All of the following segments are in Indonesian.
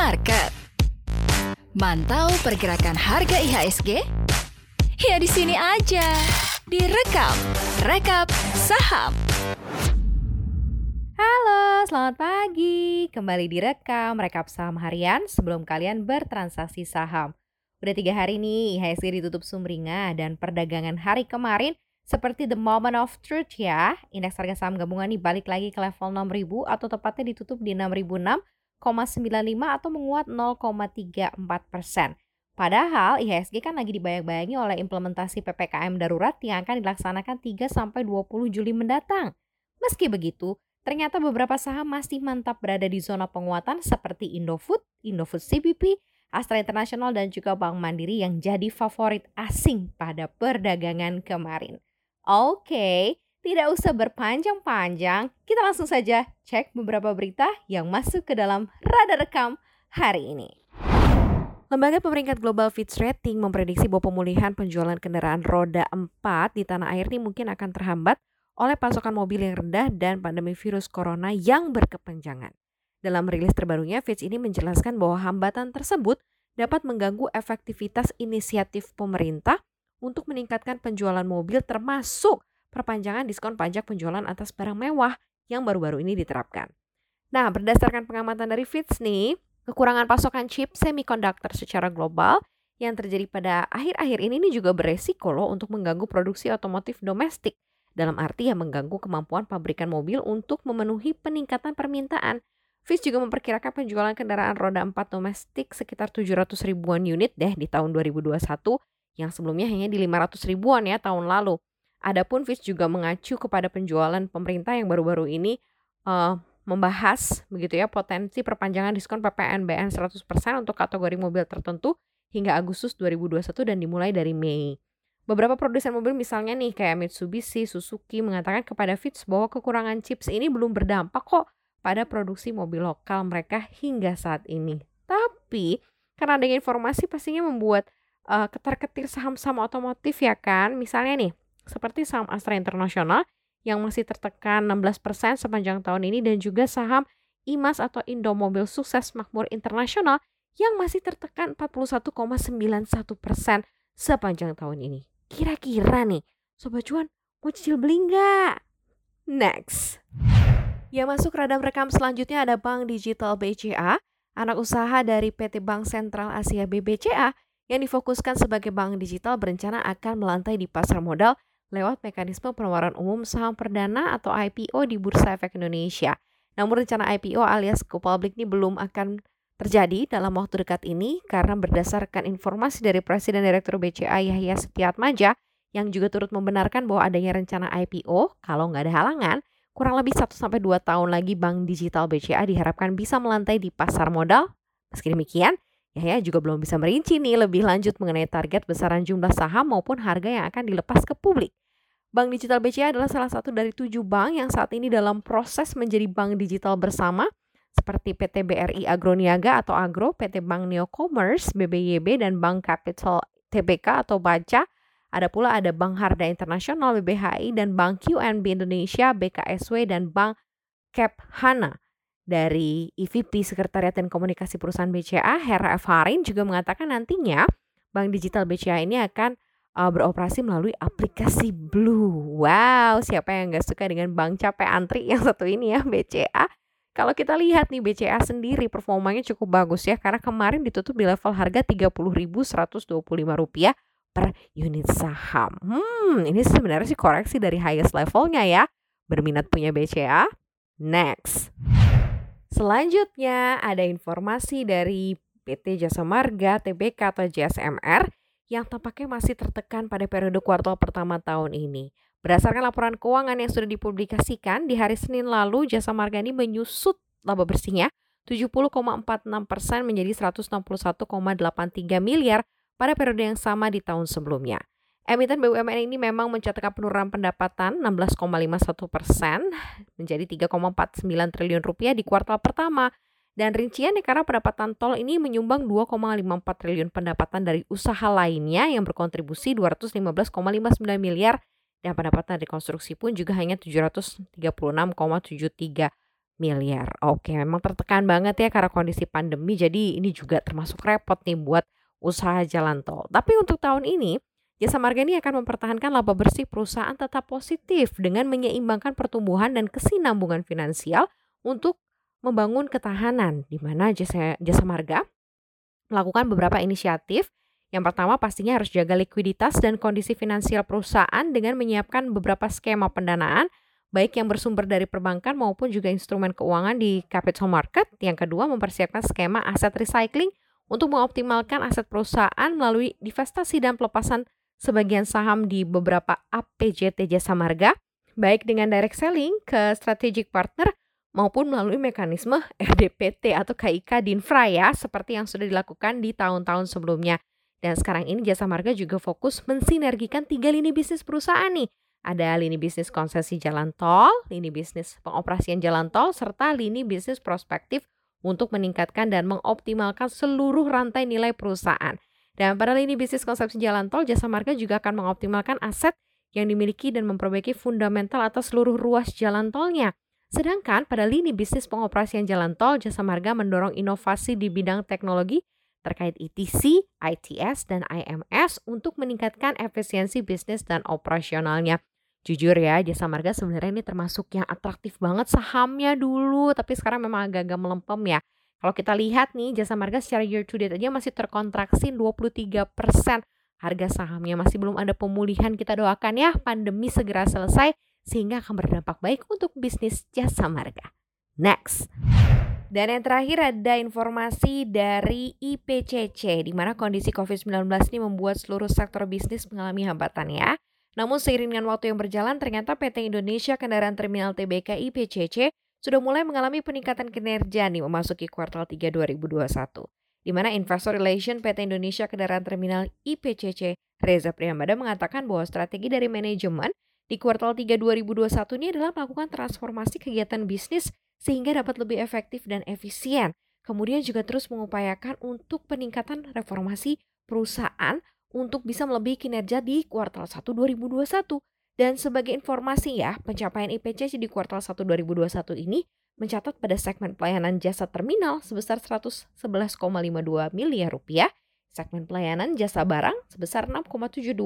Market. Mantau pergerakan harga IHSG? Ya di sini aja. Direkap, rekap saham. Halo, selamat pagi. Kembali direkam rekap saham harian sebelum kalian bertransaksi saham. Udah tiga hari nih IHSG ditutup sumringah dan perdagangan hari kemarin seperti the moment of truth ya. Indeks harga saham gabungan nih balik lagi ke level 6000 atau tepatnya ditutup di 6006 0,95 atau menguat 0,34 persen. Padahal IHSG kan lagi dibayang-bayangi oleh implementasi PPKM darurat yang akan dilaksanakan 3 sampai 20 Juli mendatang. Meski begitu, ternyata beberapa saham masih mantap berada di zona penguatan seperti Indofood, Indofood CBP, Astra International dan juga Bank Mandiri yang jadi favorit asing pada perdagangan kemarin. Oke, tidak usah berpanjang-panjang, kita langsung saja cek beberapa berita yang masuk ke dalam radar rekam hari ini. Lembaga pemeringkat global Fitch Rating memprediksi bahwa pemulihan penjualan kendaraan roda 4 di tanah air ini mungkin akan terhambat oleh pasokan mobil yang rendah dan pandemi virus corona yang berkepanjangan. Dalam rilis terbarunya, Fitch ini menjelaskan bahwa hambatan tersebut dapat mengganggu efektivitas inisiatif pemerintah untuk meningkatkan penjualan mobil termasuk perpanjangan diskon pajak penjualan atas barang mewah yang baru-baru ini diterapkan. Nah, berdasarkan pengamatan dari Fitch nih, kekurangan pasokan chip semiconductor secara global yang terjadi pada akhir-akhir ini, ini juga beresiko loh untuk mengganggu produksi otomotif domestik. Dalam arti yang mengganggu kemampuan pabrikan mobil untuk memenuhi peningkatan permintaan. Fitch juga memperkirakan penjualan kendaraan roda 4 domestik sekitar 700 ribuan unit deh di tahun 2021 yang sebelumnya hanya di 500 ribuan ya tahun lalu. Adapun Fitch juga mengacu kepada penjualan pemerintah yang baru-baru ini uh, membahas begitu ya potensi perpanjangan diskon PPNBM 100% untuk kategori mobil tertentu hingga Agustus 2021 dan dimulai dari Mei. Beberapa produsen mobil misalnya nih kayak Mitsubishi, Suzuki mengatakan kepada Fitch bahwa kekurangan chips ini belum berdampak kok pada produksi mobil lokal mereka hingga saat ini. Tapi karena adanya informasi pastinya membuat uh, ketar-ketir saham-saham otomotif ya kan. Misalnya nih, seperti saham Astra Internasional yang masih tertekan 16% sepanjang tahun ini dan juga saham IMAS atau Indomobil Sukses Makmur Internasional yang masih tertekan 41,91% sepanjang tahun ini. Kira-kira nih, Sobat Cuan mau cicil beli nggak? Next. Yang masuk radar rekam selanjutnya ada Bank Digital BCA, anak usaha dari PT Bank Sentral Asia BBCA yang difokuskan sebagai bank digital berencana akan melantai di pasar modal lewat mekanisme penawaran umum saham perdana atau IPO di Bursa Efek Indonesia. Namun rencana IPO alias go public ini belum akan terjadi dalam waktu dekat ini karena berdasarkan informasi dari Presiden Direktur BCA Yahya Setiatmaja yang juga turut membenarkan bahwa adanya rencana IPO kalau nggak ada halangan, kurang lebih 1-2 tahun lagi Bank Digital BCA diharapkan bisa melantai di pasar modal. Meski demikian, Yahya juga belum bisa merinci nih lebih lanjut mengenai target besaran jumlah saham maupun harga yang akan dilepas ke publik. Bank Digital BCA adalah salah satu dari tujuh bank yang saat ini dalam proses menjadi bank digital bersama seperti PT BRI Agroniaga atau Agro, PT Bank Neo Commerce, BBYB, dan Bank Capital TBK atau BACA. Ada pula ada Bank Harda Internasional BBHI dan Bank QNB Indonesia, BKSW, dan Bank Cap Hana. Dari EVP Sekretariat dan Komunikasi Perusahaan BCA, Hera F. Harin juga mengatakan nantinya Bank Digital BCA ini akan uh, beroperasi melalui aplikasi Blue. Wow, siapa yang nggak suka dengan bank capek antri yang satu ini ya BCA? Kalau kita lihat nih BCA sendiri performanya cukup bagus ya karena kemarin ditutup di level harga Rp30.125 per unit saham. Hmm, ini sebenarnya sih koreksi dari highest levelnya ya. Berminat punya BCA? Next. Selanjutnya ada informasi dari PT Jasa Marga, TBK atau JSMR yang tampaknya masih tertekan pada periode kuartal pertama tahun ini. Berdasarkan laporan keuangan yang sudah dipublikasikan, di hari Senin lalu Jasa Marga ini menyusut laba bersihnya 70,46 persen menjadi 161,83 miliar pada periode yang sama di tahun sebelumnya. Emiten BUMN ini memang mencatatkan penurunan pendapatan 16,51 persen menjadi 3,49 triliun rupiah di kuartal pertama dan rinciannya karena pendapatan tol ini menyumbang 2,54 triliun pendapatan dari usaha lainnya yang berkontribusi 215,59 miliar dan pendapatan rekonstruksi pun juga hanya 736,73 miliar. Oke, memang tertekan banget ya karena kondisi pandemi. Jadi ini juga termasuk repot nih buat usaha jalan tol. Tapi untuk tahun ini, Jasa Marga ini akan mempertahankan laba bersih perusahaan tetap positif dengan menyeimbangkan pertumbuhan dan kesinambungan finansial untuk membangun ketahanan di mana jasa, jasa marga melakukan beberapa inisiatif. Yang pertama pastinya harus jaga likuiditas dan kondisi finansial perusahaan dengan menyiapkan beberapa skema pendanaan baik yang bersumber dari perbankan maupun juga instrumen keuangan di capital market. Yang kedua mempersiapkan skema aset recycling untuk mengoptimalkan aset perusahaan melalui divestasi dan pelepasan sebagian saham di beberapa APJT Jasa Marga, baik dengan direct selling ke strategic partner maupun melalui mekanisme RDPT atau KIK Dinfra ya, seperti yang sudah dilakukan di tahun-tahun sebelumnya. Dan sekarang ini Jasa Marga juga fokus mensinergikan tiga lini bisnis perusahaan nih. Ada lini bisnis konsesi jalan tol, lini bisnis pengoperasian jalan tol, serta lini bisnis prospektif untuk meningkatkan dan mengoptimalkan seluruh rantai nilai perusahaan. Dan pada lini bisnis konsepsi jalan tol, Jasa Marga juga akan mengoptimalkan aset yang dimiliki dan memperbaiki fundamental atas seluruh ruas jalan tolnya. Sedangkan pada lini bisnis pengoperasian jalan tol, Jasa Marga mendorong inovasi di bidang teknologi terkait ETC, ITS, dan IMS untuk meningkatkan efisiensi bisnis dan operasionalnya. Jujur ya, Jasa Marga sebenarnya ini termasuk yang atraktif banget sahamnya dulu, tapi sekarang memang agak-agak melempem ya. Kalau kita lihat nih jasa marga secara year to date aja masih terkontraksi 23%. Harga sahamnya masih belum ada pemulihan. Kita doakan ya pandemi segera selesai sehingga akan berdampak baik untuk bisnis jasa marga. Next. Dan yang terakhir ada informasi dari IPCC di mana kondisi COVID-19 ini membuat seluruh sektor bisnis mengalami hambatan ya. Namun seiring dengan waktu yang berjalan ternyata PT Indonesia Kendaraan Terminal TBK IPCC sudah mulai mengalami peningkatan kinerja nih memasuki kuartal 3 2021. Di mana Investor Relation PT Indonesia Kendaraan Terminal IPCC Reza Priyambada mengatakan bahwa strategi dari manajemen di kuartal 3 2021 ini adalah melakukan transformasi kegiatan bisnis sehingga dapat lebih efektif dan efisien. Kemudian juga terus mengupayakan untuk peningkatan reformasi perusahaan untuk bisa melebihi kinerja di kuartal 1 2021. Dan sebagai informasi ya, pencapaian IPCC di kuartal 1 2021 ini mencatat pada segmen pelayanan jasa terminal sebesar 111,52 miliar rupiah, segmen pelayanan jasa barang sebesar 6,72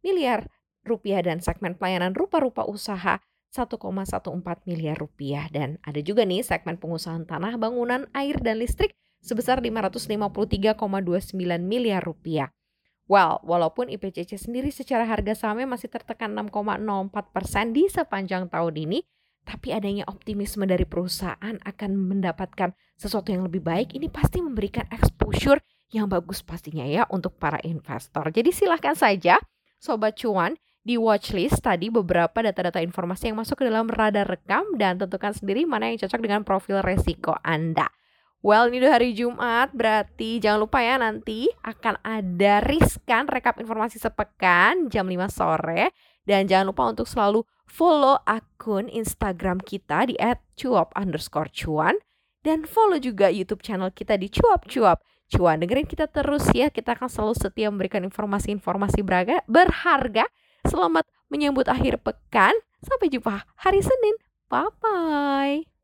miliar rupiah dan segmen pelayanan rupa-rupa usaha 1,14 miliar rupiah dan ada juga nih segmen pengusahaan tanah, bangunan, air dan listrik sebesar 553,29 miliar rupiah. Well, walaupun IPCC sendiri secara harga sahamnya masih tertekan 6,04% di sepanjang tahun ini, tapi adanya optimisme dari perusahaan akan mendapatkan sesuatu yang lebih baik, ini pasti memberikan exposure yang bagus pastinya ya untuk para investor. Jadi silahkan saja Sobat Cuan di watchlist tadi beberapa data-data informasi yang masuk ke dalam radar rekam dan tentukan sendiri mana yang cocok dengan profil resiko Anda. Well, ini udah hari Jumat, berarti jangan lupa ya nanti akan ada riskan rekap informasi sepekan jam 5 sore. Dan jangan lupa untuk selalu follow akun Instagram kita di @cuap underscore cuan. Dan follow juga YouTube channel kita di cuap cuap cuan. Dengerin kita terus ya, kita akan selalu setia memberikan informasi-informasi berharga. Selamat menyambut akhir pekan. Sampai jumpa hari Senin. Bye-bye.